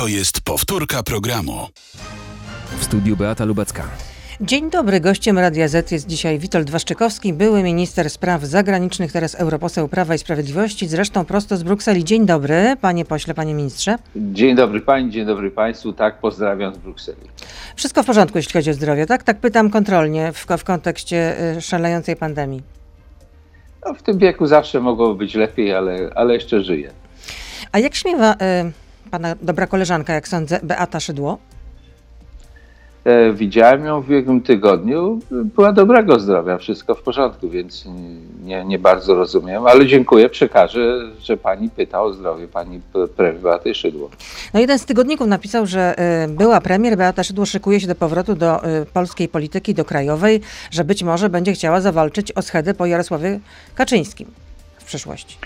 To jest powtórka programu. W studiu Beata Lubecka. Dzień dobry, gościem Radia Z jest dzisiaj Witold Waszczykowski, były minister spraw zagranicznych, teraz europoseł Prawa i Sprawiedliwości, zresztą prosto z Brukseli. Dzień dobry, panie pośle, panie ministrze. Dzień dobry pani, dzień dobry państwu. Tak, pozdrawiam z Brukseli. Wszystko w porządku, jeśli chodzi o zdrowie, tak? Tak pytam kontrolnie w, w kontekście y, szalejącej pandemii. No, w tym wieku zawsze mogło być lepiej, ale, ale jeszcze żyję. A jak śmiewa y, pana dobra koleżanka, jak sądzę, Beata Szydło? E, widziałem ją w ubiegłym tygodniu. Była dobrego zdrowia, wszystko w porządku, więc nie, nie bardzo rozumiem, ale dziękuję, przekażę, że pani pyta o zdrowie pani premier Beaty Szydło. No jeden z tygodników napisał, że y, była premier Beata Szydło szykuje się do powrotu do y, polskiej polityki, do krajowej, że być może będzie chciała zawalczyć o schedę po Jarosławie Kaczyńskim w przyszłości.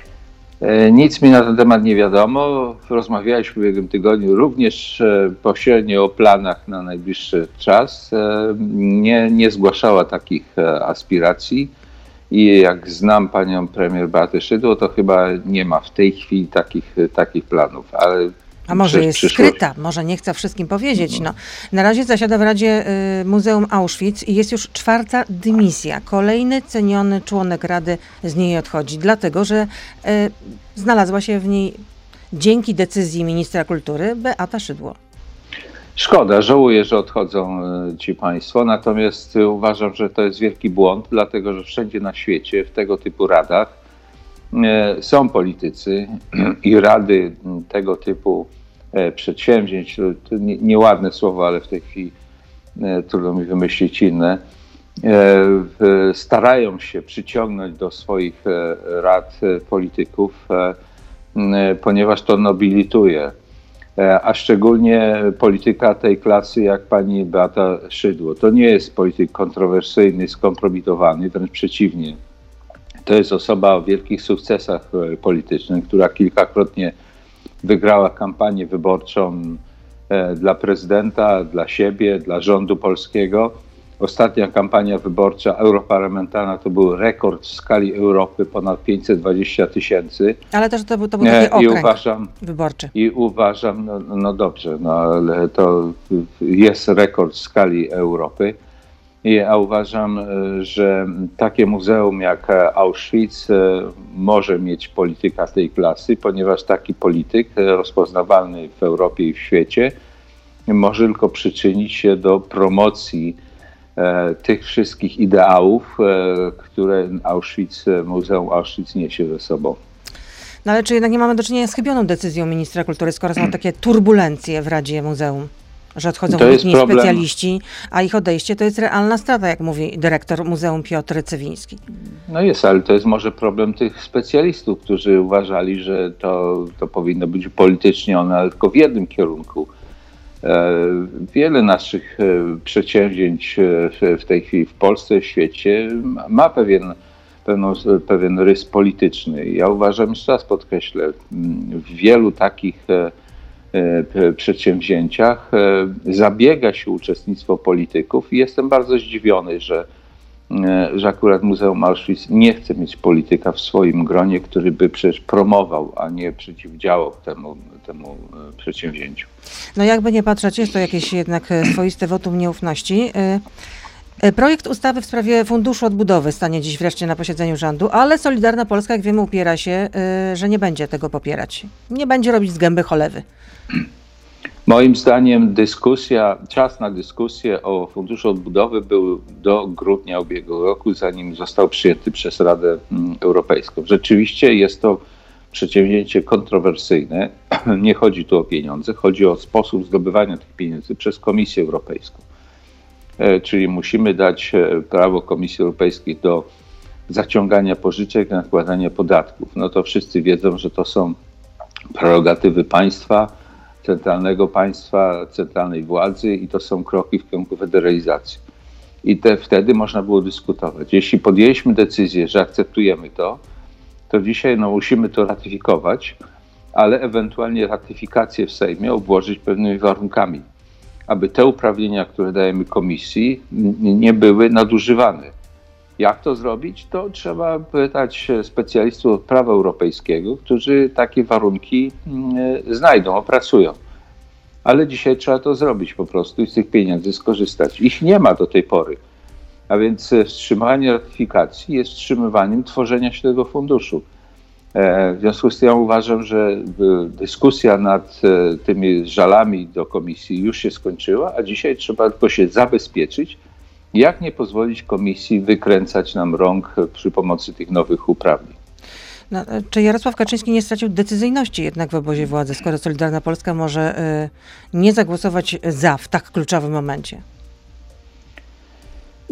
E, Nic mi na ten temat nie wiadomo. Rozmawialiśmy w ubiegłym tygodniu również e, pośrednio o planach na najbliższy czas. E, Nie, nie zgłaszała takich aspiracji i jak znam panią premier Beatę Szydło, to chyba nie ma w tej chwili takich, takich planów, ale A może jest przyszłość- skryta, może nie chce wszystkim powiedzieć. No. Na razie zasiada w Radzie y, Muzeum Auschwitz i jest już czwarta dymisja. Kolejny ceniony członek Rady z niej odchodzi, dlatego że y, znalazła się w niej dzięki decyzji ministra kultury Beata Szydło. Szkoda, żałuję, że odchodzą e, ci państwo, natomiast e, uważam, że to jest wielki błąd, dlatego że wszędzie na świecie w tego typu radach są politycy i rady tego typu e, przedsięwzięć, to to nie- nieładne słowo, ale w tej chwili e, trudno mi wymyślić inne, e, starają się przyciągnąć do swoich e, rad e, polityków, e, ponieważ to nobilituje e, a szczególnie polityka tej klasy jak pani Beata Szydło. To nie jest polityk kontrowersyjny, skompromitowany, wręcz przeciwnie. To jest osoba o wielkich sukcesach e, politycznych, która kilkakrotnie wygrała kampanię wyborczą e, dla prezydenta, dla siebie, dla rządu polskiego. Ostatnia kampania wyborcza europarlamentarna to był rekord w skali Europy, ponad 520 tysięcy. Ale też to był, to był E, taki I okręg uważam, wyborczy. i uważam, no, no dobrze, no ale to jest rekord w skali Europy. I, a uważam, e, że takie muzeum jak e, Auschwitz e, może mieć polityka tej klasy, ponieważ taki polityk rozpoznawalny w Europie i w świecie może tylko przyczynić się do promocji tych wszystkich ideałów, które Auschwitz, Muzeum Auschwitz niesie ze sobą. No ale czy jednak nie mamy do czynienia z chybioną decyzją ministra kultury, skoro są takie turbulencje w Radzie Muzeum? Że odchodzą problem. specjaliści, a ich odejście to jest realna strata, jak mówi dyrektor Muzeum Piotr Cywiński. No jest, ale to jest może problem tych specjalistów, którzy uważali, że to, to powinno być upolitycznione, ale tylko w jednym kierunku. E, Wiele naszych e, przedsięwzięć e, w- tej chwili w Polsce, w świecie ma- pewien, pewną, pewien rys polityczny. Ja uważam, jeszcze raz podkreślę, w wielu takich przedsięwzięciach e, zabiega się uczestnictwo polityków i jestem bardzo zdziwiony, że e, że akurat Muzeum Auschwitz nie chce mieć polityka w swoim gronie, który by przecież promował, a nie przeciwdziałał temu, temu e, przedsięwzięciu. No jakby nie patrzeć, jest to jakieś jednak e, swoiste wotum nieufności. E, Projekt ustawy w sprawie Funduszu Odbudowy stanie dziś wreszcie na posiedzeniu rządu, ale Solidarna Polska, jak wiemy, upiera się, e, że nie będzie tego popierać. Nie będzie robić z gęby cholewy. Moim zdaniem dyskusja, czas na dyskusję o Funduszu Odbudowy był do grudnia ubiegłego roku, zanim został przyjęty przez Radę mm, Europejską. Rzeczywiście jest to przedsięwzięcie kontrowersyjne. Nie chodzi tu o pieniądze, chodzi o sposób zdobywania tych pieniędzy przez Komisję Europejską. E, Czyli musimy dać e, prawo Komisji Europejskiej do zaciągania pożyczek, nakładania podatków. No to wszyscy wiedzą, że to są prerogatywy państwa, centralnego państwa, centralnej władzy i to są kroki w kierunku federalizacji. I te, wtedy można było dyskutować. Jeśli podjęliśmy decyzję, że akceptujemy to, to dzisiaj no, musimy to ratyfikować, ale ewentualnie ratyfikację w Sejmie obłożyć pewnymi warunkami, aby te uprawnienia, które dajemy komisji, nie były nadużywane. Jak to zrobić? To trzeba pytać specjalistów od prawa europejskiego, którzy takie warunki znajdą, opracują. ale dzisiaj trzeba to zrobić po prostu i z tych pieniędzy skorzystać. Ich nie ma do tej pory. A więc e, wstrzymanie ratyfikacji jest wstrzymywaniem tworzenia się tego funduszu. E, w związku z tym ja uważam, że dyskusja nad e, tymi żalami do komisji już się skończyła, a dzisiaj trzeba tylko się zabezpieczyć, jak nie pozwolić komisji wykręcać nam rąk przy pomocy tych nowych uprawnień. No, czy Jarosław Kaczyński nie stracił decyzyjności jednak w obozie władzy, skoro Solidarna Polska może nie zagłosować za w tak kluczowym momencie?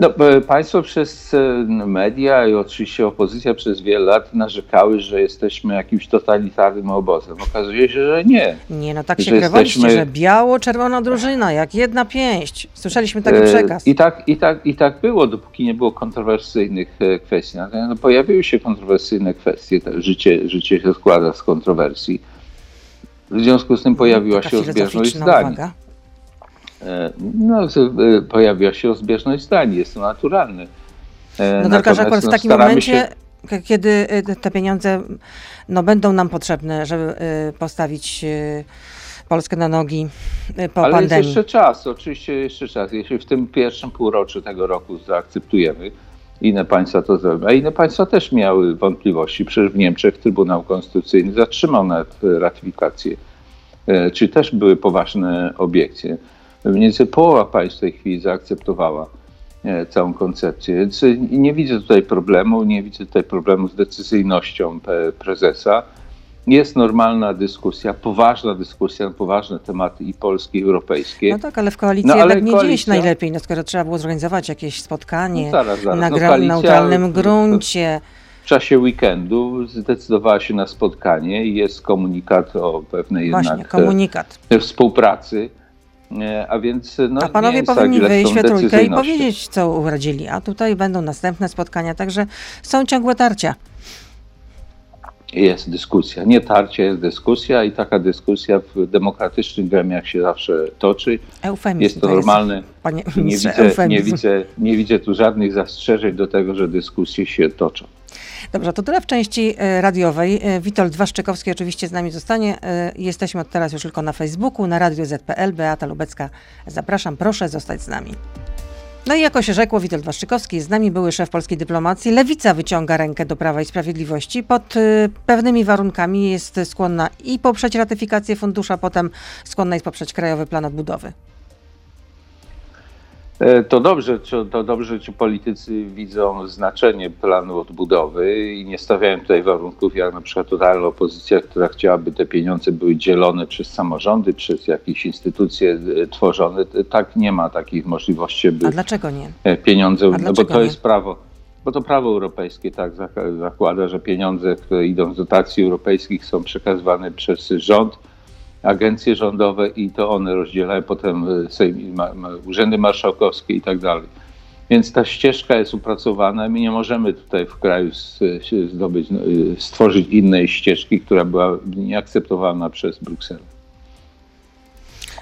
No, państwo przez e, media i oczywiście opozycja przez wiele lat narzekały, że jesteśmy jakimś totalitarnym obozem. Okazuje się, że nie. Nie, no tak się krewaliście, jesteśmy... że biało-czerwona drużyna, jak jedna pięść. Słyszeliśmy taki e, przekaz. I tak, i tak, i tak było, dopóki nie było kontrowersyjnych e, kwestii. No, pojawiły się kontrowersyjne kwestie, życie, życie się składa z kontrowersji. W związku z tym pojawiła Taka się rozbieżność zdań. Uwaga. E, no, e, pojawiła się rozbieżność zdań, jest to naturalne. E, no tylko, że akurat w takim momencie, się... kiedy te pieniądze no, będą nam potrzebne, żeby postawić Polskę na nogi po Ale pandemii. jest jeszcze czas, oczywiście jeszcze czas. Jeśli w tym pierwszym półroczu tego roku zaakceptujemy, inne państwa to zrobią, a inne państwa też miały wątpliwości. Przecież w Niemczech Trybunał Konstytucyjny zatrzymał nawet ratyfikację. Czy też były poważne obiekcje mniej więcej połowa państw w tej chwili zaakceptowała e, całą koncepcję. Więc nie widzę tutaj problemu, nie widzę tutaj problemu z decyzyjnością prezesa. Jest normalna dyskusja, poważna dyskusja na poważne tematy i polskie, i europejskie. No tak, ale w koalicji no, jednak nie dzieje się najlepiej, no skoro trzeba było zorganizować jakieś spotkanie no zaraz, zaraz. na no, neutralnym gruncie. W czasie weekendu zdecydowała się na spotkanie i jest komunikat o pewnej Właśnie, jednak komunikat. współpracy a więc no, a panowie powinni wyjść we trójkę i powiedzieć, co uradzili. A tutaj będą następne spotkania, także są ciągłe tarcia. Jest dyskusja. Nie tarcie, jest dyskusja i taka dyskusja w demokratycznych gremiach się zawsze toczy. Eufemizm jest to, to normalne. Jest, panie nie, widzę, nie, widzę, nie widzę tu żadnych zastrzeżeń do tego, że dyskusje się toczą. Dobrze, to tyle w części e, radiowej. E, Witold Waszczykowski oczywiście z nami zostanie. E, jesteśmy od teraz już tylko na Facebooku, na Radio ZPL. Beata Lubecka, zapraszam, proszę zostać z nami. No i jako się rzekło, Witold Waszczykowski z nami, były szef polskiej dyplomacji. Lewica wyciąga rękę do Prawa i Sprawiedliwości. Pod pewnymi warunkami jest skłonna i poprzeć ratyfikację funduszu, a potem skłonna jest poprzeć Krajowy Plan Odbudowy. E, to dobrze, to dobrze, czy politycy widzą znaczenie planu odbudowy i nie stawiają tutaj warunków, jak na przykład totalna opozycja, która chciałaby te pieniądze były dzielone przez samorządy, przez jakieś instytucje e, tworzone. Tak nie ma takich możliwości, by. A dlaczego nie? E, pieniądze, no bo to nie? jest prawo. Bo to prawo europejskie tak zakłada, że pieniądze, które idą z dotacji europejskich są przekazywane przez rząd agencje rządowe i to one rozdzielają potem e, urzędy marszałkowskie i tak dalej. Więc ta ścieżka jest upracowana. My nie możemy tutaj w kraju zdobyć, no, e, stworzyć innej ścieżki, która była nieakceptowana przez Brukselę.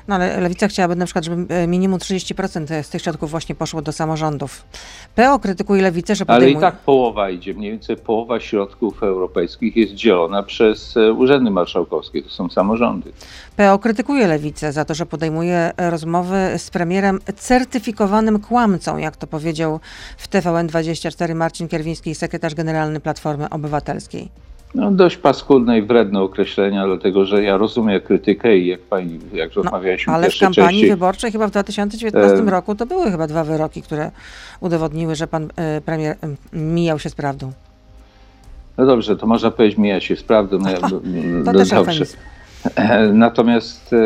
No ale Lewica chciałaby na przykład, żeby e, minimum 30% z tych środków właśnie poszło do samorządów. PO krytykuje Lewicę, że podejmuje... Ale i tak połowa idzie, mniej więcej połowa środków europejskich jest dzielona przez e, urzędy marszałkowskie, to są samorządy. PO krytykuje Lewicę za to, że podejmuje rozmowy z premierem certyfikowanym kłamcą, jak to powiedział w TVN24 Marcin Kierwiński, sekretarz generalny Platformy Obywatelskiej. No, dość paskudne i wredne określenia, dlatego że ja rozumiem krytykę i jak pani, jak no, rozmawialiśmy Ale w kampanii części, wyborczej chyba w 2019 e... roku to były chyba dwa wyroki, które udowodniły, że pan e, premier e, mijał się z prawdą. No dobrze, to można powiedzieć mija się z prawdą. No, to, to też dobrze. Natomiast e,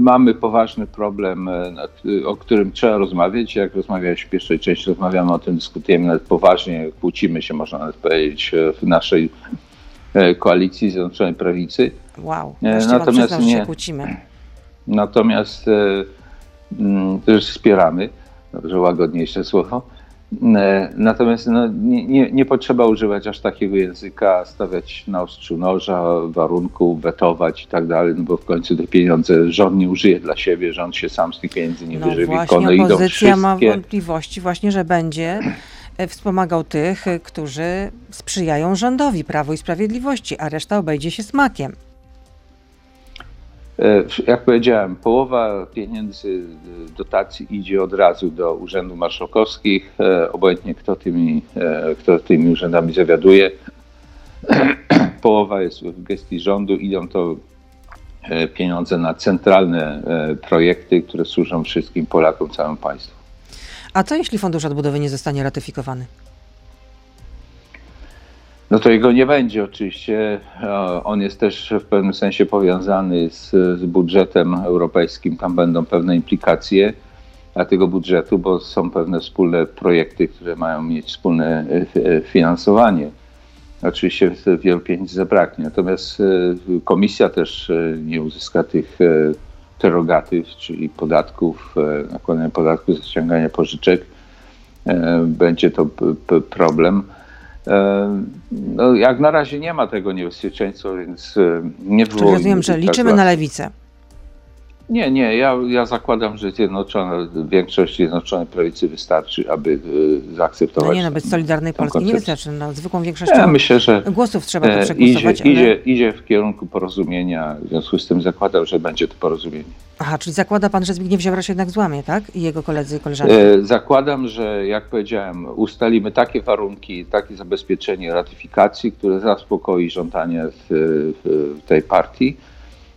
mamy poważny problem, e, o którym trzeba rozmawiać. Jak rozmawiałeś w pierwszej części, rozmawiamy o tym, dyskutujemy nawet poważnie, kłócimy się, można nawet powiedzieć, e, w naszej koalicji Zjednoczonej Prawicy. Wow, natomiast nie, się kłócimy. Natomiast też wspieramy, dobrze łagodniejsze słowo. E, natomiast no, nie, nie, nie, potrzeba używać aż takiego języka, stawiać na ostrzu noża, warunków, wetować i tak dalej, no bo w końcu te pieniądze rząd nie użyje dla siebie, rząd się sam z tych pieniędzy nie no wyżywi. Właśnie opozycja wszystkie... ma wątpliwości właśnie, że będzie e, wspomagał tych, którzy sprzyjają rządowi Prawo i Sprawiedliwości, a reszta obejdzie się smakiem. E, jak powiedziałem, połowa pieniędzy e, dotacji idzie od razu do urzędów marszałkowskich, e, obojętnie kto tymi, kto tymi urzędami zawiaduje. Połowa jest w gestii rządu, idą to pieniądze na centralne projekty, które służą wszystkim Polakom, całym państwu. A co jeśli Fundusz Odbudowy nie zostanie ratyfikowany? No to jego nie będzie oczywiście. On jest też w pewnym sensie powiązany z, z budżetem europejskim. Tam będą pewne implikacje dla tego budżetu, bo są pewne wspólne projekty, które mają mieć wspólne e, e, finansowanie. Oczywiście wielu pieniędzy zabraknie. Natomiast e, komisja też nie uzyska tych prerogatyw, czyli podatków, nakładania podatku za ściąganie pożyczek. Będzie to problem. No, jak na razie nie ma tego niebezpieczeństwa, więc e, nie było. Czyli rozumiem, że liczymy na lewicę. Nie, nie, ja, ja zakładam, że zjednoczona, większość Zjednoczonej Prawicy wystarczy, aby y, zaakceptować. No nie, no być Solidarnej Polski nie wystarczy, no, zwykłą większością ja myślę, że głosów trzeba to e, przegłosować. Idzie, ale... idzie, idzie w kierunku porozumienia, w związku z tym zakładam, że będzie to porozumienie. Aha, czyli zakłada pan, że Zbigniew Ziobro się jednak złamie, tak? I jego koledzy i koleżanki? E, zakładam, że jak powiedziałem, ustalimy takie warunki, takie zabezpieczenie ratyfikacji, które zaspokoi żądania w, w tej partii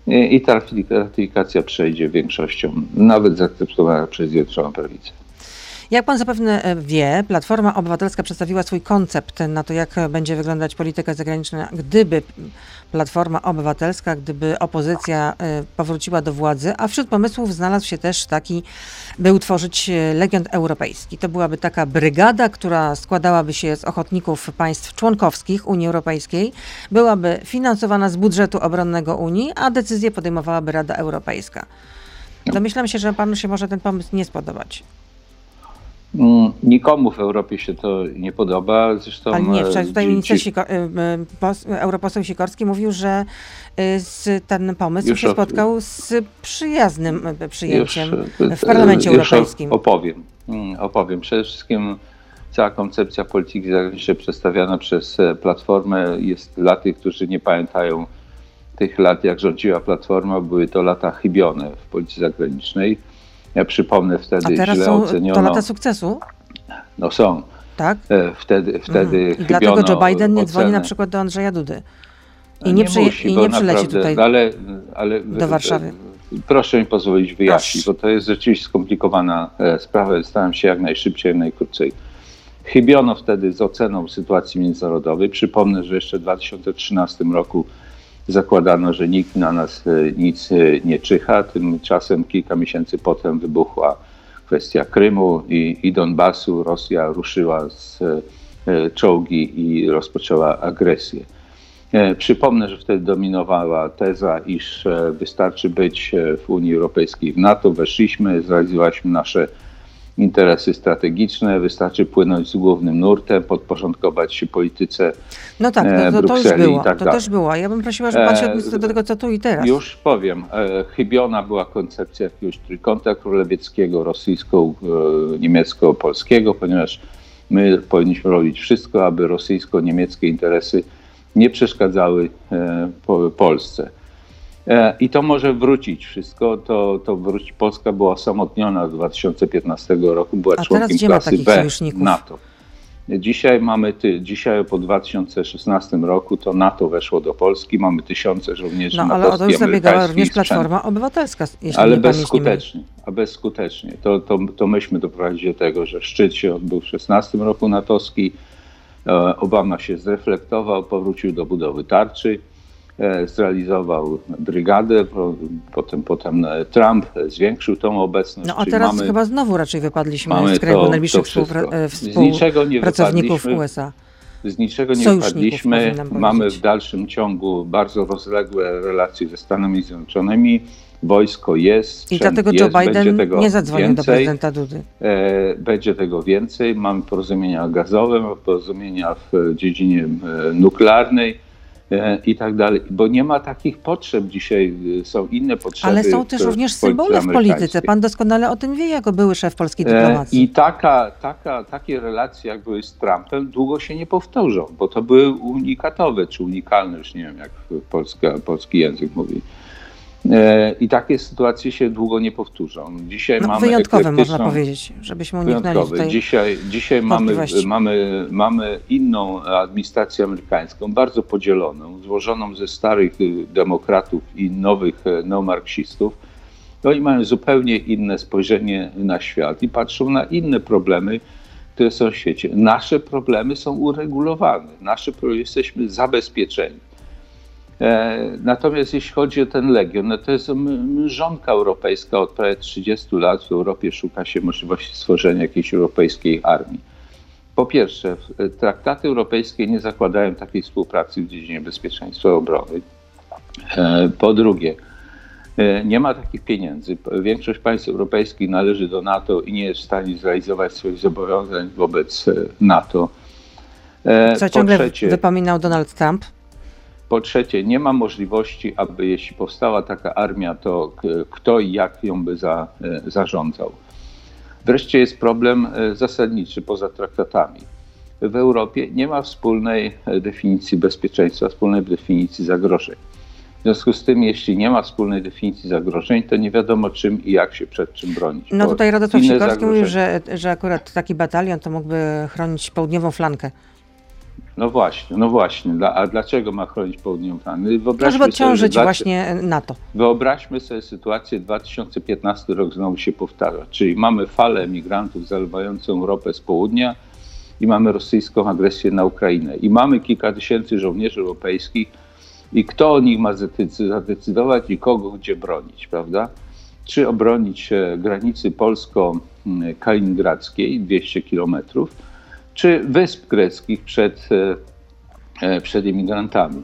i ta ratyfikacja przejdzie większością, nawet zaakceptowana przez Zjednoczoną Prawicę. Jak pan zapewne e, wie, Platforma Obywatelska przedstawiła swój koncept na to, jak będzie wyglądać polityka zagraniczna, gdyby Platforma Obywatelska, gdyby opozycja e, powróciła do władzy, a wśród pomysłów znalazł się też taki, by utworzyć e, Legion Europejski. To byłaby taka brygada, która składałaby się z ochotników państw członkowskich Unii Europejskiej, byłaby finansowana z budżetu obronnego Unii, a decyzje podejmowałaby Rada Europejska. Domyślam się, że panu się może ten pomysł nie spodobać. Mm, nikomu w Europie się to nie podoba. Zresztą, Ale nie, wczoraj tutaj minister Siko, y, y, europoseł Sikorski mówił, że z, ten pomysł już się spotkał z przyjaznym przyjęciem już, w Parlamencie już Europejskim. Opowiem, mm, opowiem. Przede wszystkim cała koncepcja polityki zagranicznej przedstawiana przez e, Platformę jest dla tych, którzy nie pamiętają tych lat, jak rządziła Platforma, były to lata chybione w polityce zagranicznej ja przypomnę wtedy A teraz źle są oceniono. to lata sukcesu? No są. Tak? E, wtedy, wtedy mhm. I dlatego Joe Biden nie dzwoni na przykład do Andrzeja Dudy. I nie, nie, przy, musi, i nie przyleci naprawdę, tutaj ale, ale, do Warszawy. Proszę mi pozwolić wyjaśnić, bo to jest rzeczywiście skomplikowana e, sprawa. Staram się jak najszybciej, jak najkrócej. Chybiono wtedy z oceną sytuacji międzynarodowej. Przypomnę, że jeszcze w 2013 roku zakładano, że nikt na nas e, nic e, nie czyha. Tymczasem kilka miesięcy potem wybuchła kwestia Krymu i, i Donbasu. Rosja ruszyła z e, czołgi i rozpoczęła agresję. Przypomnę, że wtedy dominowała teza, iż wystarczy być w Unii Europejskiej w NATO. Weszliśmy, zrealizowaliśmy nasze interesy strategiczne, wystarczy płynąć z głównym nurtem, podporządkować się polityce No tak, no, to, to już było, tak to też było. Ja bym prosiła, żeby pan się odniósł do tego, co tu i teraz. Już powiem. E, chybiona była koncepcja jakiegoś trójkąta królewieckiego, rosyjsko-niemiecko-polskiego, ponieważ my powinniśmy robić wszystko, aby rosyjsko-niemieckie interesy nie przeszkadzały e, Polsce. E, I to może wrócić wszystko, to, to wróci. Polska była osamotniona w 2015 roku, była A członkiem klasy B? NATO. Dzisiaj mamy, ty, dzisiaj po 2016 roku to NATO weszło do Polski, mamy tysiące żołnierzy No ale o to już zabiegała również Platforma Obywatelska, jeśli Ale bezskutecznie, a bezskutecznie. To, to, to myśmy doprowadzili do tego, że szczyt się odbył w 16 roku natowski, e, Obama się zreflektował, powrócił do budowy tarczy, zrealizował brygadę, potem, potem e, Trump zwiększył tą obecność. No a teraz mamy, chyba znowu raczej wypadliśmy z kręgu najbliższych współpra- współpracowników USA. Z niczego nie wypadliśmy. Mamy w dalszym ciągu bardzo rozległe relacje ze Stanami Zjednoczonymi. Wojsko jest. I dlatego jest, Joe Biden nie zadzwonił więcej, do prezydenta Dudy. E, będzie tego więcej. Mamy porozumienia gazowe, mamy porozumienia w dziedzinie nuklearnej E, i tak dalej, bo nie ma takich potrzeb dzisiaj, y, są inne potrzeby. Ale są też również symbole w polityce. Pan doskonale o tym wie, jako były szef polskiej e, dyplomacji. I taka, taka, takie relacje, jak były z Trumpem, długo się nie powtórzą, bo to były unikatowe, czy unikalne, już nie wiem, jak polska, polski język mówi. E, I takie sytuacje się długo nie powtórzą. Dzisiaj No, mamy wyjątkowe można powiedzieć, żebyśmy uniknęli tutaj... Dzisiaj, dzisiaj mamy, mamy, mamy inną administrację amerykańską, bardzo podzieloną, złożoną ze starych y, demokratów i nowych e, neomarksistów. Oni mają zupełnie inne spojrzenie na świat i patrzą na inne problemy, które są w świecie. Nasze problemy są uregulowane, nasze problemy jesteśmy zabezpieczeni. E, Natomiast jeśli chodzi o ten legion, no to jest mrzonka europejska. Od prawie 30 lat w Europie szuka się możliwości stworzenia jakiejś europejskiej armii. Po pierwsze, w- traktaty europejskie nie zakładają takiej współpracy w dziedzinie bezpieczeństwa obrony. E, Po drugie, e, nie ma takich pieniędzy. Większość państw europejskich należy do NATO i nie jest w stanie zrealizować swoich zobowiązań wobec e, NATO. E, Co po ciągle trzecie- wypominał Donald Trump. Po trzecie, nie ma możliwości, aby jeśli powstała taka armia, to kto i jak ją by za, e, zarządzał. Wreszcie jest problem e, zasadniczy poza traktatami. W Europie nie ma wspólnej e, definicji bezpieczeństwa, wspólnej definicji zagrożeń. W związku z tym, jeśli nie ma wspólnej definicji zagrożeń, to nie wiadomo czym i jak się przed czym bronić. No tutaj Radosław Sikorski mówił, że, że akurat taki batalion to mógłby chronić południową flankę. No właśnie, no właśnie. A dlaczego ma chronić południową flankę? No, Wyobraźmy żeby sobie, że odciążyć dla- właśnie NATO. Wyobraźmy sobie sytuację, 2015 rok znowu się powtarza, czyli mamy falę emigrantów zalewającą Europę z południa i mamy rosyjską agresję na Ukrainę i mamy kilka tysięcy żołnierzy europejskich i kto o nich ma zadecy- zadecydować i kogo gdzie bronić, prawda? Czy obronić e, granicy polsko-kaliningradzkiej, 200 kilometrów, czy wysp greckich przed, e, e, przed imigrantami.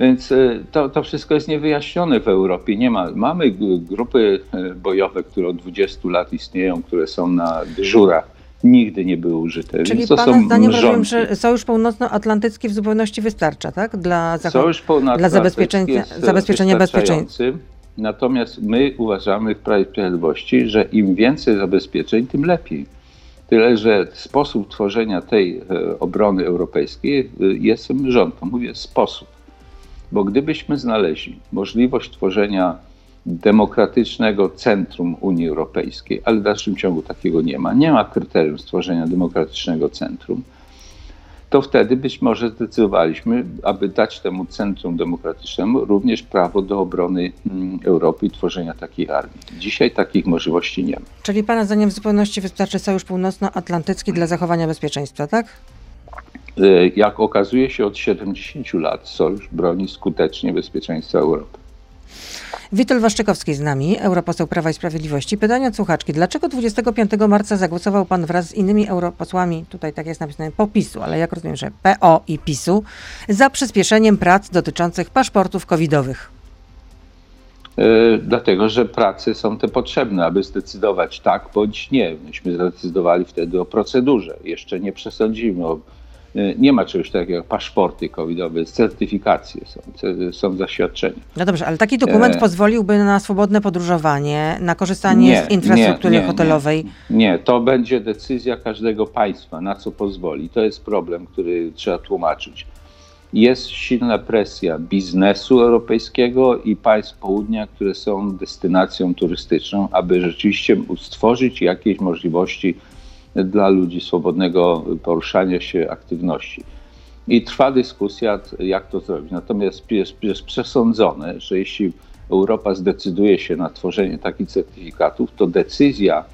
Więc e, to, to wszystko jest niewyjaśnione w Europie. Nie ma, mamy grupy bojowe, które od 20 lat istnieją, które są na dyżurach. Nigdy nie były użyte. Czyli Więc to Pana są zdaniem rozumiem, mrzonki. że Sojusz Północnoatlantycki w zupełności wystarcza, tak? Dla, Sojusz dla zabezpieczenia- zabezpieczenia wystarczający. Natomiast my uważamy w Prawie Sprawiedliwości, że im więcej zabezpieczeń, tym lepiej. Tyle, że sposób tworzenia tej e, obrony europejskiej e, jest mrzonką. Mówię sposób. Bo gdybyśmy znaleźli możliwość tworzenia demokratycznego centrum Unii Europejskiej, ale w dalszym ciągu takiego nie ma, nie ma kryterium stworzenia demokratycznego centrum, to wtedy być może zdecydowaliśmy, aby dać temu centrum demokratycznemu również prawo do obrony mm, Europy i tworzenia takiej armii. Dzisiaj takich możliwości nie ma. Czyli Pana zdaniem w zupełności wystarczy Sojusz Północnoatlantycki dla zachowania bezpieczeństwa, tak? Y, Jak okazuje się, od 70 lat sojusz broni skutecznie bezpieczeństwa Europy. Witold Waszczykowski z nami, europoseł Prawa i Sprawiedliwości. Pytanie od słuchaczki. Dlaczego 25 marca zagłosował pan wraz z innymi europosłami, tutaj tak jest napisane, po PiSu, ale jak rozumiem, że PO i PiSu, za przyspieszeniem prac dotyczących paszportów covidowych? Y, Dlatego, że prace są te potrzebne, aby zdecydować tak bądź nie. Myśmy zdecydowali wtedy o procedurze. Jeszcze nie przesądzimy o. y, Nie ma czegoś takiego jak paszporty covidowe, certyfikacje są, są zaświadczenia. No dobrze, ale taki dokument E. pozwoliłby na swobodne podróżowanie, na korzystanie Nie, z infrastruktury nie, nie, hotelowej. Nie, to będzie decyzja każdego państwa, na co pozwoli. To jest problem, który trzeba tłumaczyć. Jest silna presja biznesu europejskiego i państw południa, które są destynacją turystyczną, aby rzeczywiście stworzyć jakieś możliwości dla ludzi swobodnego poruszania się, aktywności. I trwa dyskusja, jak to zrobić. Natomiast jest, jest przesądzone, że jeśli Europa zdecyduje się na tworzenie takich certyfikatów, to decyzja,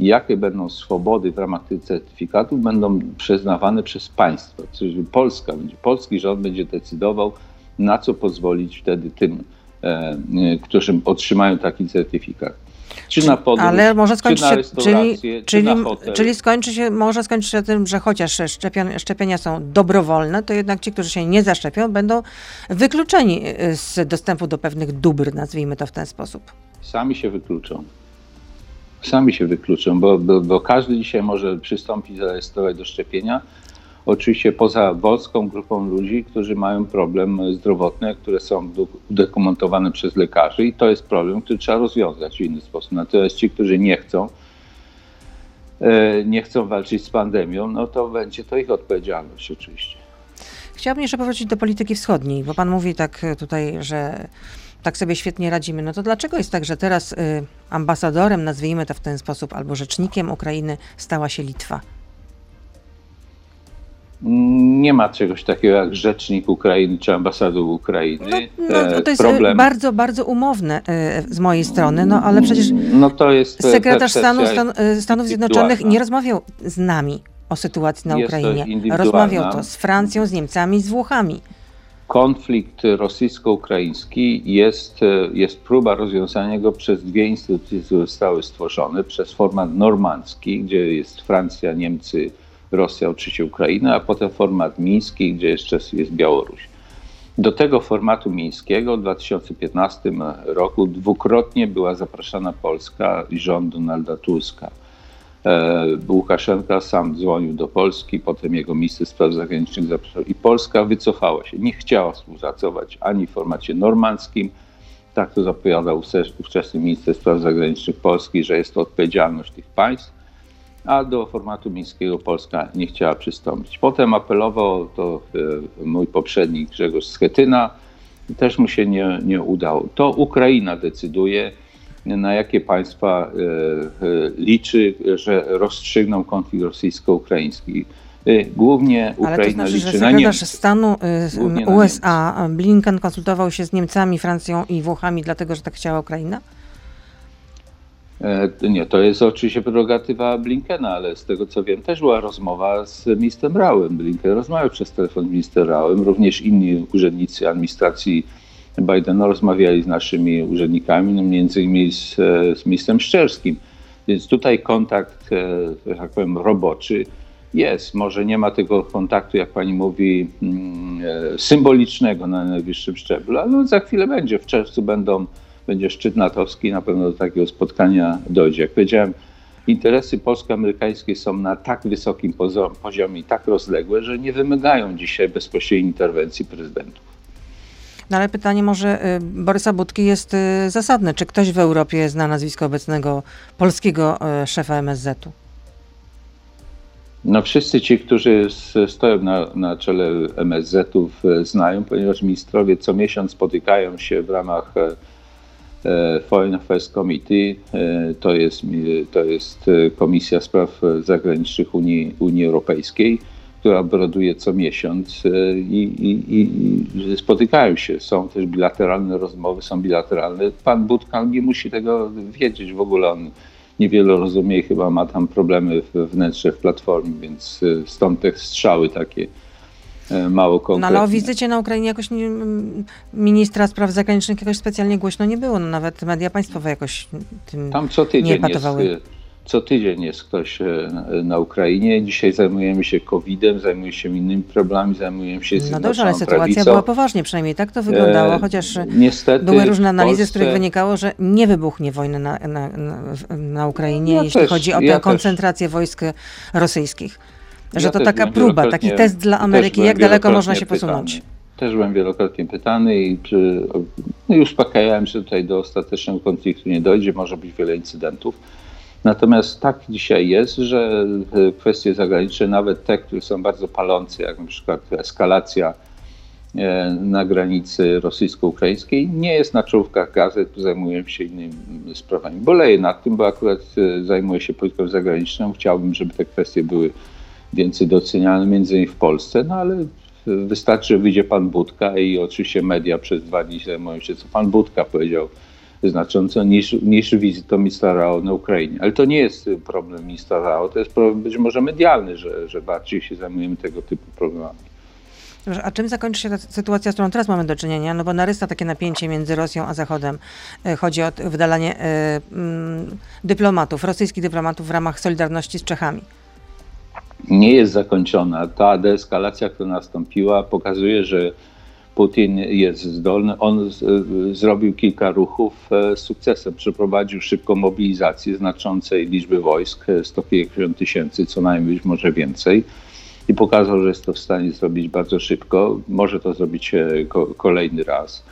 jakie będą swobody w ramach tych certyfikatów, będą przyznawane przez państwo. Czyli Polska, będzie, polski rząd będzie decydował, na co pozwolić wtedy tym, e, którzy otrzymają taki certyfikat. Czy na podróż, Ale może czy skończyć na się, restaurację, czyli, czy czyli, na hotel. czyli skończy się, może skończyć się tym, że chociaż szczepion, szczepienia są dobrowolne, to jednak ci, którzy się nie zaszczepią, będą wykluczeni y, z dostępu do pewnych dóbr, nazwijmy to w ten sposób. Sami się wykluczą. Sami się wykluczą, bo, bo, bo każdy dzisiaj może przystąpić, zarejestrować do szczepienia. Oczywiście poza wąską grupą ludzi, którzy mają problem zdrowotny, które są do- udokumentowane przez lekarzy i to jest problem, który trzeba rozwiązać w inny sposób. Natomiast ci, którzy nie chcą, e, nie chcą walczyć z pandemią, no to będzie to ich odpowiedzialność oczywiście. Chciałabym jeszcze powrócić do polityki wschodniej, bo pan mówi tak y, tutaj, że tak sobie świetnie radzimy, no to dlaczego jest tak, że teraz y, ambasadorem, nazwijmy to w ten sposób, albo rzecznikiem Ukrainy stała się Litwa? Nie ma czegoś takiego jak rzecznik Ukrainy czy ambasador Ukrainy. No, no, to jest Problem... bardzo, bardzo umowne z mojej strony, no ale przecież no, to jest sekretarz stanu Stan Stanów Zjednoczonych nie rozmawiał z nami o sytuacji na Ukrainie. Rozmawiał to z Francją, z Niemcami, z Włochami. Konflikt rosyjsko-ukraiński jest, jest próba rozwiązania go przez dwie instytucje, które zostały stworzone, przez format normandzki, gdzie jest Francja, Niemcy, Rosja, oczywiście Ukraina, a potem format miński, gdzie jeszcze jest Białoruś. Do tego formatu mińskiego w 2015 roku dwukrotnie była zapraszana Polska i rząd Donalda Tuska. E, Łukaszenka sam dzwonił do Polski, potem jego minister spraw zagranicznych zapraszał i Polska wycofała się. Nie chciała współpracować ani w formacie normandzkim, tak to zapowiadał ówczesny minister spraw zagranicznych Polski, że jest to odpowiedzialność tych państw, a do formatu mińskiego Polska nie chciała przystąpić. Potem apelował to e, mój poprzednik Grzegorz Schetyna, też mu się nie, nie udało. To Ukraina decyduje, na jakie państwa e, e, liczy, że rozstrzygną konflikt rosyjsko-ukraiński. Głównie Ukraina Ale to znaczy, liczy że sekretarz stanu USA Blinken konsultował się z Niemcami, Francją i Włochami, dlatego że tak chciała Ukraina? E, nie, to jest oczywiście prerogatywa Blinkena, ale z tego co wiem, też była rozmowa z ministrem Rałem. Blinken rozmawiał przez telefon z ministrem Rałem, również inni urzędnicy administracji Bidena rozmawiali z naszymi urzędnikami, no między innymi z, e, z ministrem Szczerskim. Więc tutaj kontakt, e, tak powiem, roboczy jest. Może nie ma tego kontaktu, jak pani mówi, mm, symbolicznego na najwyższym szczeblu, ale za chwilę będzie. W czerwcu będą będzie szczyt natowski, na pewno do takiego spotkania dojdzie. Jak powiedziałem, interesy polsko-amerykańskie są na tak wysokim poziomie i tak rozległe, że nie wymagają dzisiaj bezpośredniej interwencji prezydentów. No ale pytanie może y, Borysa Budki jest y, zasadne. Czy ktoś w Europie zna nazwisko obecnego polskiego y, szefa MSZ-u? No wszyscy ci, którzy stoją na, na czele MSZ-ów znają, ponieważ ministrowie co miesiąc spotykają się w ramach Foreign Affairs Committee e, to jest, to jest e, Komisja Spraw Zagranicznych Unii, Unii Europejskiej, która obraduje co miesiąc i, i, i, spotykają się. Są też bilateralne rozmowy, są bilateralne. Pan Budka nie musi tego wiedzieć w ogóle. On niewiele rozumie chyba ma tam problemy wewnętrzne w platformie, więc stąd te strzały takie E, mało konkretne. No ale o wizycie na Ukrainie jakoś nie, ministra spraw zagranicznych jakoś specjalnie głośno nie było. No, nawet media państwowe jakoś tym Tam co tydzień nie patowały. Jest, co tydzień jest ktoś e, na Ukrainie. Dzisiaj zajmujemy się COVID-em, zajmujemy się innymi problemami, zajmujemy się No dobrze, ale sytuacja prawicą. była poważnie, przynajmniej tak to wyglądało, e, chociaż Niestety były różne analizy, Polsce... z których wynikało, że nie wybuchnie wojny na, na, na, na Ukrainie, ja jeśli też, chodzi o tę ja koncentrację też. wojsk rosyjskich. Że ja to taka próba, taki test dla Ameryki, jak daleko można się posunąć. Pytany. Też byłem wielokrotnie pytany i czy, no i uspokajałem, że tutaj do ostatecznego konfliktu nie dojdzie, może być wiele incydentów. Natomiast tak dzisiaj jest, że kwestie zagraniczne, nawet te, które są bardzo palące, jak na przykład eskalacja e, na granicy rosyjsko-ukraińskiej, nie jest na czołówkach gazet, zajmuję się innymi sprawami. Boleję nad tym, bo akurat e, zajmuję się polityką zagraniczną. Chciałbym, żeby te kwestie były więcej doceniany, między innymi w Polsce, no ale wystarczy, że wyjdzie pan Budka i oczywiście media przez dwa dni zajmują się, co pan Budka powiedział znacząco, niż, niż wizytą ministra Rao na Ukrainie. Ale to nie jest problem ministra Rao, to jest problem być może medialny, że, że bardziej się zajmujemy tego typu problemami. A czym zakończy się ta sytuacja, z którą teraz mamy do czynienia? No bo narysta takie napięcie między Rosją a Zachodem. E, chodzi o wydalanie y, dyplomatów, rosyjskich dyplomatów w ramach Solidarności z Czechami nie jest zakończona. Ta deeskalacja, która nastąpiła, pokazuje, że Putin jest zdolny. On zrobił kilka ruchów e, z sukcesem. Przeprowadził szybką mobilizację znaczącej liczby wojsk, 150 e, tysięcy, co najmniej być może więcej. I pokazał, że jest to w stanie zrobić bardzo szybko. Może to zrobić e, kolejny raz.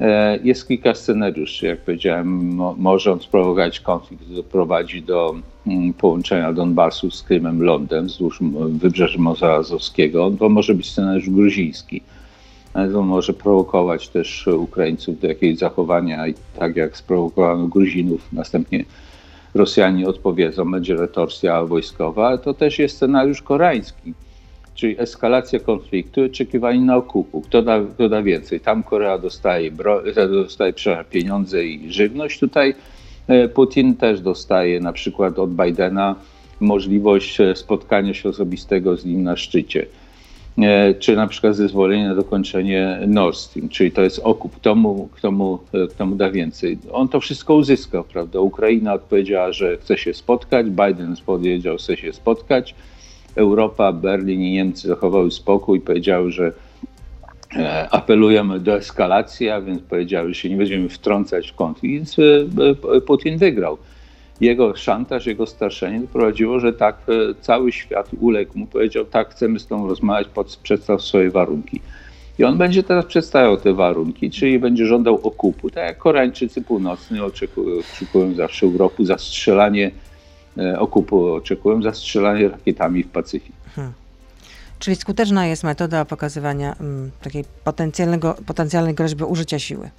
E, jest kilka scenariuszy, jak powiedziałem, może on sprowokować konflikt, doprowadzi do mm, połączenia Donbasu z Krymem, Lądem wzdłuż wybrzeża Morza Azowskiego. To może być scenariusz gruziński. To może prowokować też Ukraińców do jakiegoś zachowania, tak jak sprowokowano Gruzinów. Następnie Rosjanie odpowiedzą, będzie retorsja wojskowa, to też jest scenariusz koreański, czyli eskalacja konfliktu, oczekiwanie na okupu. Kto da, kto da więcej? Tam Korea dostaje, bro, dostaje pieniądze i żywność, tutaj e, Putin też dostaje na przykład od Bidena możliwość e, spotkania się osobistego z nim na szczycie. E, czy na przykład zezwolenie na dokończenie Nord Stream, czyli to jest okup, kto mu, kto mu, kto mu da więcej. On to wszystko uzyskał, prawda? Ukraina odpowiedziała, że chce się spotkać, Biden powiedział, że chce się spotkać, Europa, Berlin i Niemcy zachowały spokój powiedziały, że apelujemy do eskalacji, a więc powiedziały, że się nie będziemy wtrącać w konflikt, więc Putin wygrał. Jego szantaż, jego straszenie doprowadziło, że tak e, cały świat uległ. Mu, powiedział, tak, chcemy z tą rozmawiać, przedstaw swoje warunki. I on będzie teraz przedstawiał te warunki, czyli będzie żądał okupu, tak jak Koreańczycy Północni oczekują, oczekują zawsze Europy za strzelanie e, okupu, oczekują za strzelanie rakietami w Pacyfik. Hmm. Czyli skuteczna jest metoda pokazywania um, takiej potencjalnego, potencjalnej groźby użycia siły.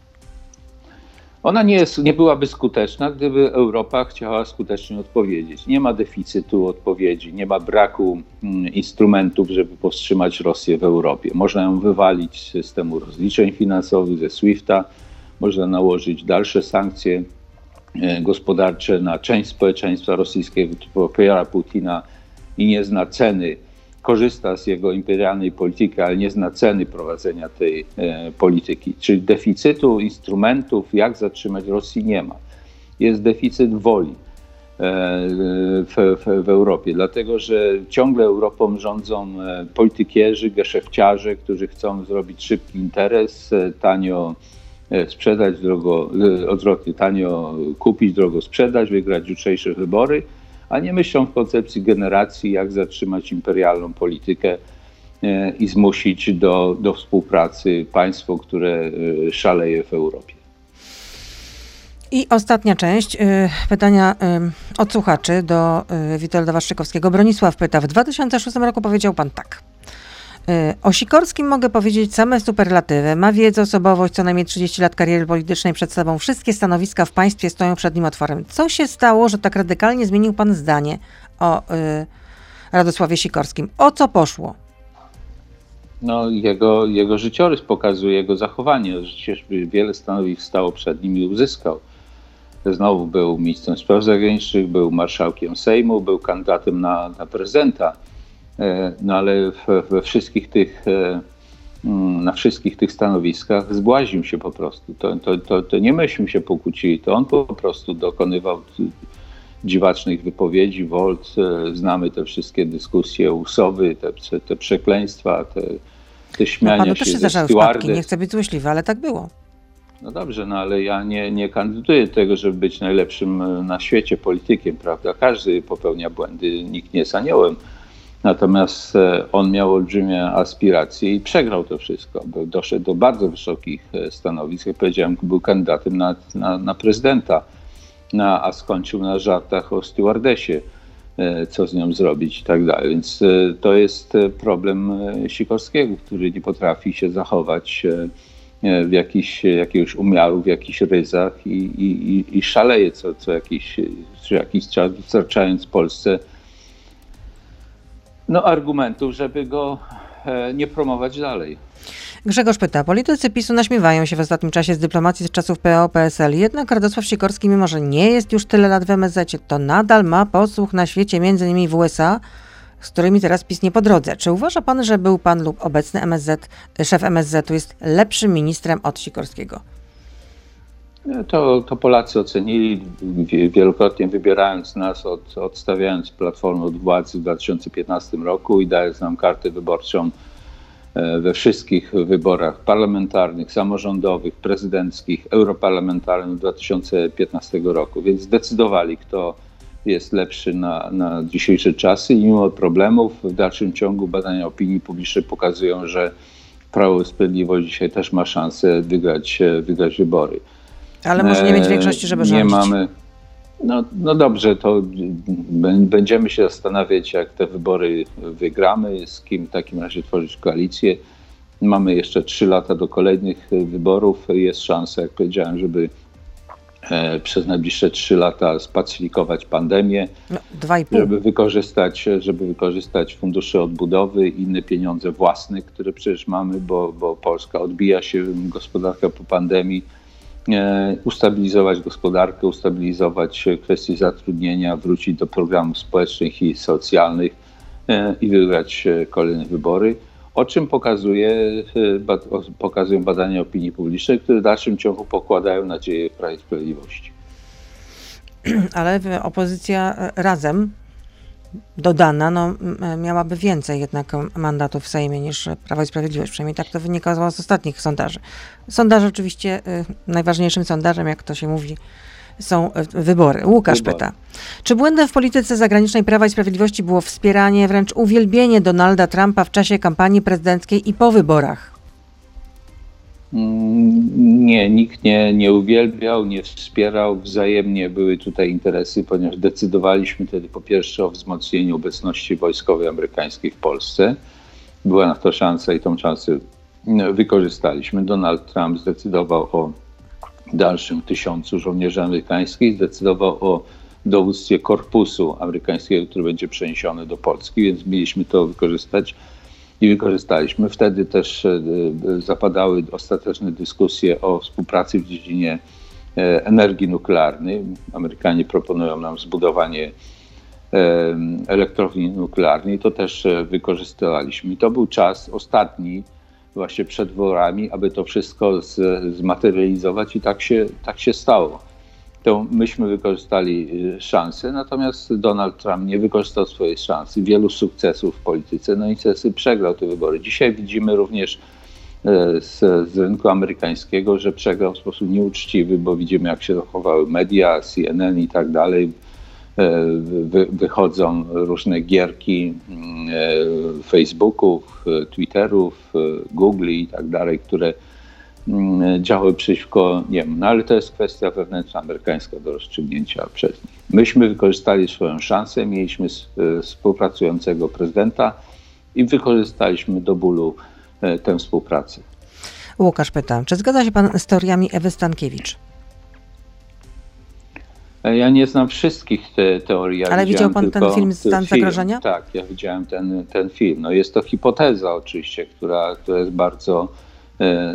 Ona nie, jest, nie byłaby skuteczna, gdyby Europa chciała skutecznie odpowiedzieć. Nie ma deficytu odpowiedzi, nie ma braku mm, instrumentów, żeby powstrzymać Rosję w Europie. Można ją wywalić z systemu rozliczeń finansowych, ze SWIFT-a, można nałożyć dalsze sankcje e, gospodarcze na część społeczeństwa rosyjskiego, popiera Putina i nie zna ceny korzysta z jego imperialnej polityki, ale nie zna ceny prowadzenia tej e, polityki. Czyli deficytu instrumentów, jak zatrzymać Rosji, nie ma. Jest deficyt woli e, w, w, w, Europie, dlatego że ciągle Europą rządzą e, politykierzy, geszefciarze, którzy chcą zrobić szybki interes, e, tanio e, sprzedać, drogo, odwrotnie, tanio kupić, drogo sprzedać, wygrać jutrzejsze wybory a nie myślą w koncepcji generacji, jak zatrzymać imperialną politykę e, i zmusić do, do współpracy państwo, które e, szaleje w Europie. I ostatnia część e, pytania od słuchaczy do Witolda Waszczykowskiego. Bronisław pyta, w 2006 roku powiedział pan tak. Y, o Sikorskim mogę powiedzieć same superlatywy. Ma wiedzę, osobowość, co najmniej 30 lat kariery politycznej przed sobą. Wszystkie stanowiska w państwie stoją przed nim otworem. Co się stało, że tak radykalnie zmienił pan zdanie o y, Radosławie Sikorskim? O co poszło? No, jego, jego życiorys pokazuje jego zachowanie. Przecież wiele stanowisk stało przed nim i uzyskał. Znowu był ministrem spraw zagranicznych, był marszałkiem Sejmu, był kandydatem na, na prezydenta E, no ale we wszystkich tych, e, mm, na wszystkich tych stanowiskach zbłaził się po prostu. To, to, to, to nie myśmy się pokłócili, to on po prostu dokonywał dziwacznych wypowiedzi, Volt, e, znamy te wszystkie dyskusje, usowy, te, te przekleństwa, te, te śmiania no, panu się też się zdarzały wpadki, nie chcę być złośliwy, ale tak było. No dobrze, no ale ja nie, nie kandyduję do tego, żeby być najlepszym na świecie politykiem, prawda? Każdy popełnia błędy, nikt nie jest aniołem. Natomiast e, on miał olbrzymie aspiracje i przegrał to wszystko. Był, doszedł do bardzo wysokich e, stanowisk. Jak powiedziałem, był kandydatem na, na, na prezydenta, na, a skończył na żartach o stewardesie, e, co z nią zrobić i tak dalej. Więc to jest problem Sikorskiego, który nie potrafi się zachować w jakiś, jakiegoś umiaru, w jakichś ryzach i, i, i szaleje co, co, jakiś, co jakiś czas, dostarczając Polsce no, argumentów, żeby go e, nie promować dalej. Grzegorz pyta, politycy PiSu naśmiewają się w ostatnim czasie z dyplomacji z czasów PO-PSL, jednak Radosław Sikorski, mimo że nie jest już tyle lat w MSZ, to nadal ma posłuch na świecie, między innymi w USA, z którymi teraz PiS nie po drodze. Czy uważa pan, że był pan lub obecny MSZ, szef MSZ-u jest lepszym ministrem od Sikorskiego? To, to Polacy ocenili wielokrotnie wybierając nas, od, odstawiając Platformę od władzy w 2015 roku i dając nam kartę wyborczą e, we wszystkich wyborach parlamentarnych, samorządowych, prezydenckich, europarlamentarnych 2015 roku. Więc zdecydowali, kto jest lepszy na, na dzisiejsze czasy i mimo problemów w dalszym ciągu badania opinii publicznej pokazują, że Prawo i Sprawiedliwość dzisiaj też ma szansę wygrać, wygrać wybory. Ale może nie mieć większości, żeby rządzić. Nie mamy. No, no dobrze, to będziemy się zastanawiać, jak te wybory wygramy, z kim w takim razie tworzyć koalicję. Mamy jeszcze trzy lata do kolejnych wyborów. Jest szansa, jak powiedziałem, żeby e, przez najbliższe trzy lata spacyfikować pandemię, no, żeby wykorzystać, żeby wykorzystać fundusze odbudowy i inne pieniądze własne, które przecież mamy, bo, bo Polska odbija się gospodarka po pandemii E, ustabilizować gospodarkę, ustabilizować kwestie zatrudnienia, wrócić do programów społecznych i socjalnych e, i wygrać e, kolejne wybory. O czym pokazuje, pokazują badania opinii publicznej, które w dalszym ciągu pokładają nadzieję w Prawie Sprawiedliwości. Ale opozycja razem dodana, no, miałaby więcej jednak mandatów w Sejmie niż Prawo i Sprawiedliwość. Przynajmniej tak to wynikało z ostatnich sondaży. Sondaże oczywiście, y, najważniejszym sondażem, jak to się mówi, są y, wybory. Łukasz wybory. pyta, czy błędem w polityce zagranicznej Prawa i Sprawiedliwości było wspieranie, wręcz uwielbienie Donalda Trumpa w czasie kampanii prezydenckiej i po wyborach? Mm, nie, nikt nie, nie uwielbiał, nie wspierał. Wzajemnie były tutaj interesy, ponieważ decydowaliśmy wtedy po pierwsze o wzmocnieniu obecności wojskowej amerykańskiej w Polsce. Była na to szansa i tą szansę no, wykorzystaliśmy. Donald Trump zdecydował o dalszym tysiącu żołnierzy amerykańskich, zdecydował o dowództwie korpusu amerykańskiego, który będzie przeniesiony do Polski, więc mieliśmy to wykorzystać i wykorzystaliśmy. Wtedy też e, zapadały ostateczne dyskusje o współpracy w dziedzinie e, energii nuklearnej. Amerykanie proponują nam zbudowanie e, elektrowni nuklearnej. To też wykorzystywaliśmy. To był czas ostatni, właśnie przed wyborami, aby to wszystko zmaterializować i tak się, tak się stało to myśmy wykorzystali y, szansę, natomiast Donald Trump nie wykorzystał swojej szansy, wielu sukcesów w polityce, no i niestety przegrał te wybory. Dzisiaj widzimy również e, z, z, rynku amerykańskiego, że przegrał w sposób nieuczciwy, bo widzimy jak się zachowały media, CNN i tak dalej. E, wy, wychodzą różne gierki mm, e, Facebooków, Twitterów, Google i tak dalej, które Mm, działały przeciwko niemu. No ale to jest kwestia wewnętrzna amerykańska do rozstrzygnięcia przez nich. Myśmy wykorzystali swoją szansę, mieliśmy e, współpracującego prezydenta i wykorzystaliśmy do bólu e, tę współpracę. Łukasz pyta, czy zgadza się pan z teoriami Ewy Stankiewicz? E, ja nie znam wszystkich te, teorii. Ale widział pan ten film Stan Zagrożenia? Tak, ja widziałem ten, ten film. No jest to hipoteza oczywiście, która, która jest bardzo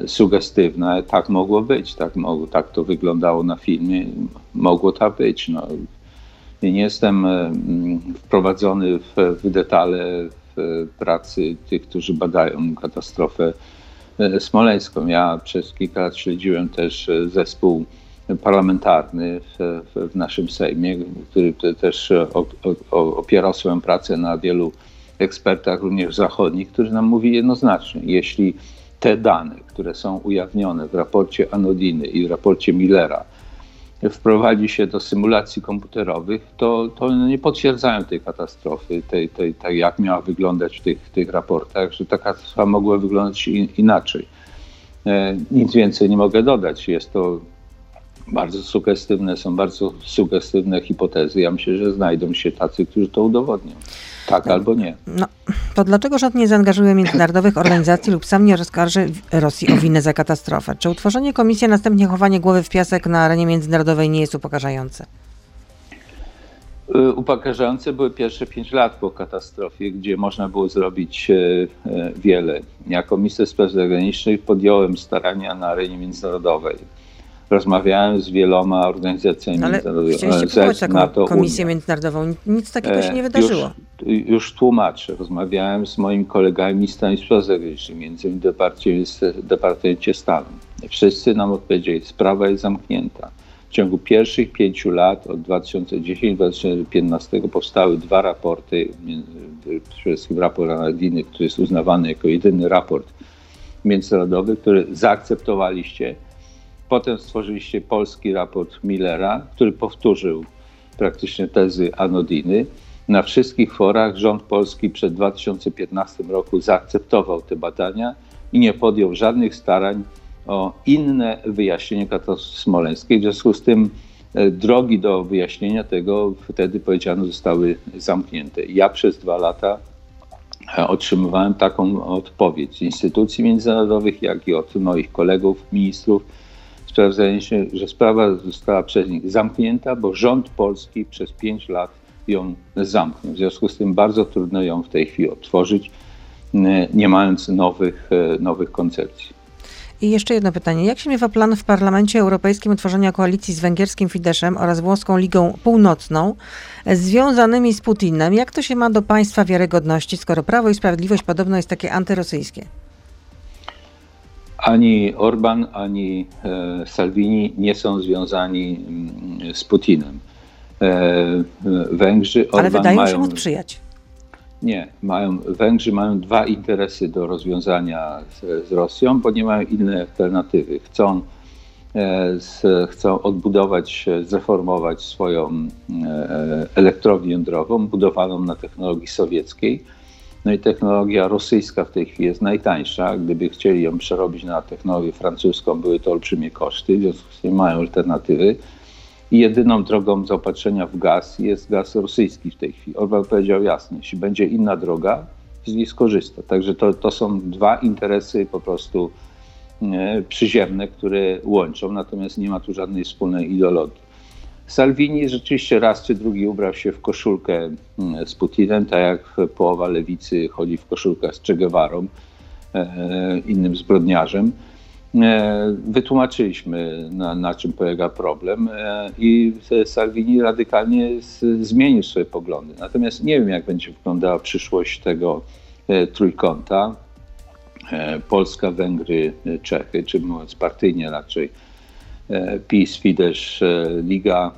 sugestywne. Tak mogło być, tak, mogło, tak to wyglądało na filmie, mogło tak być. No. Nie jestem e, wprowadzony w, w detale w pracy tych, którzy badają katastrofę e, smoleńską. Ja przez kilka lat śledziłem też zespół parlamentarny w, w naszym Sejmie, który też opierał swoją pracę na wielu ekspertach, również zachodnich, którzy nam mówi jednoznacznie, jeśli te dane, które są ujawnione w raporcie Anodiny i w raporcie Millera, wprowadzi się do symulacji komputerowych, to, to nie potwierdzają tej katastrofy, tej, tej, tej, jak miała wyglądać w tych, tych raportach, że ta katastrofa mogła wyglądać inaczej. E, nic więcej nie mogę dodać. Jest to bardzo sugestywne, są bardzo sugestywne hipotezy. Ja myślę, że znajdą się tacy, którzy to udowodnią. Tak albo nie. No, to dlaczego rząd nie zaangażuje międzynarodowych organizacji lub sam nie rozkarży Rosji o winę za katastrofę? Czy utworzenie komisji, a następnie chowanie głowy w piasek na arenie międzynarodowej nie jest upokarzające? Y, upokarzające były pierwsze pięć lat po katastrofie, gdzie można było zrobić e, e, wiele. Jako minister spraw zagranicznych podjąłem starania na arenie międzynarodowej rozmawiałem z wieloma organizacjami Ale międzynarodowymi. Ale chcieliście taką NATO, komisję Unia. międzynarodową. Nic takiego się nie e, wydarzyło. Już, już tłumaczę. Rozmawiałem z moimi kolegami ministrami spraw zagranicznych, między innymi w Departamencie Stanu. Wszyscy nam odpowiedzieli, sprawa jest zamknięta. W ciągu pierwszych pięciu lat, od 2010-2015 powstały dwa raporty, przede wszystkim raport Anadiny, który jest uznawany jako jedyny raport międzynarodowy, który zaakceptowaliście Potem stworzyliście polski raport Millera, który powtórzył praktycznie tezy Anodiny. Na wszystkich forach rząd polski przed 2015 roku zaakceptował te badania i nie podjął żadnych starań o inne wyjaśnienie katastrofy smoleńskiej. W związku z tym e, drogi do wyjaśnienia tego wtedy powiedziano zostały zamknięte. Ja przez dwa lata e, otrzymywałem taką odpowiedź z instytucji międzynarodowych, jak i od moich kolegów, ministrów, sprawdzając się, że sprawa została przez nich zamknięta, bo rząd polski przez pięć lat ją zamknął. W związku z tym bardzo trudno ją w tej chwili otworzyć, nie mając nowych, nowych koncepcji. I jeszcze jedno pytanie. Jak się miewa plan w Parlamencie Europejskim utworzenia koalicji z węgierskim Fideszem oraz włoską Ligą Północną związanymi z Putinem? Jak to się ma do państwa wiarygodności, skoro Prawo i Sprawiedliwość podobno jest takie antyrosyjskie? Ani Orban, ani e, Salvini nie są związani mm, z Putinem. E, Węgrzy, Orban Ale wydają mają... się mu sprzyjać. Nie, mają, Węgrzy mają dwa interesy do rozwiązania z, z Rosją, bo nie mają innej alternatywy. Chcą, e, z, chcą odbudować, zreformować swoją elektrownię jądrową, budowaną na technologii sowieckiej. No i technologia rosyjska w tej chwili jest najtańsza. Gdyby chcieli ją przerobić na technologię francuską, były to olbrzymie koszty, w związku z tym mają alternatywy. I jedyną drogą zaopatrzenia w gaz jest gaz rosyjski w tej chwili. Orban powiedział jasno, jeśli będzie inna droga, z niej skorzysta. Także to, to są dwa interesy po prostu e, przyziemne, które łączą, natomiast nie ma tu żadnej wspólnej ideologii. Salvini rzeczywiście raz czy drugi ubrał się w koszulkę mm, z Putinem, tak jak połowa lewicy chodzi w koszulkach z Che Guevarą, e, innym zbrodniarzem. E, wytłumaczyliśmy, na, na czym polega problem e, i Salvini radykalnie z, zmienił swoje poglądy. Natomiast nie wiem, jak będzie wyglądała przyszłość tego trójkąta. Polska, Węgry, Czechy, czy mówiąc partyjnie raczej PiS, Fidesz, Liga.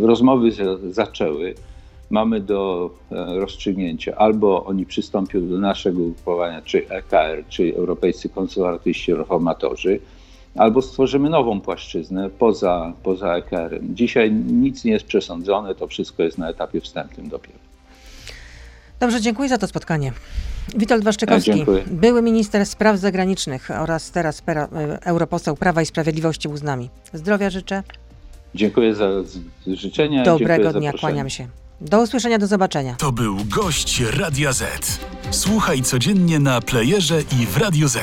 Rozmowy zaczęły mamy do e, rozstrzygnięcia albo oni przystąpią do naszego ugrupowania, czy EKR, czy Europejscy Konserwatyści Reformatorzy, albo stworzymy nową płaszczyznę poza, poza EKR-em. Dzisiaj nic nie jest przesądzone, to wszystko jest na etapie wstępnym dopiero. Dobrze, dziękuję za to spotkanie. Witold Waszczykowski, były minister spraw zagranicznych oraz teraz pera, e, europoseł Prawa i Sprawiedliwości był z nami. Zdrowia życzę. Dziękuję za życzenia. Dobrego dnia, kłaniam się. Do usłyszenia, do zobaczenia. To był gość Radia Z. Słuchaj codziennie na playerze i w Radio Z.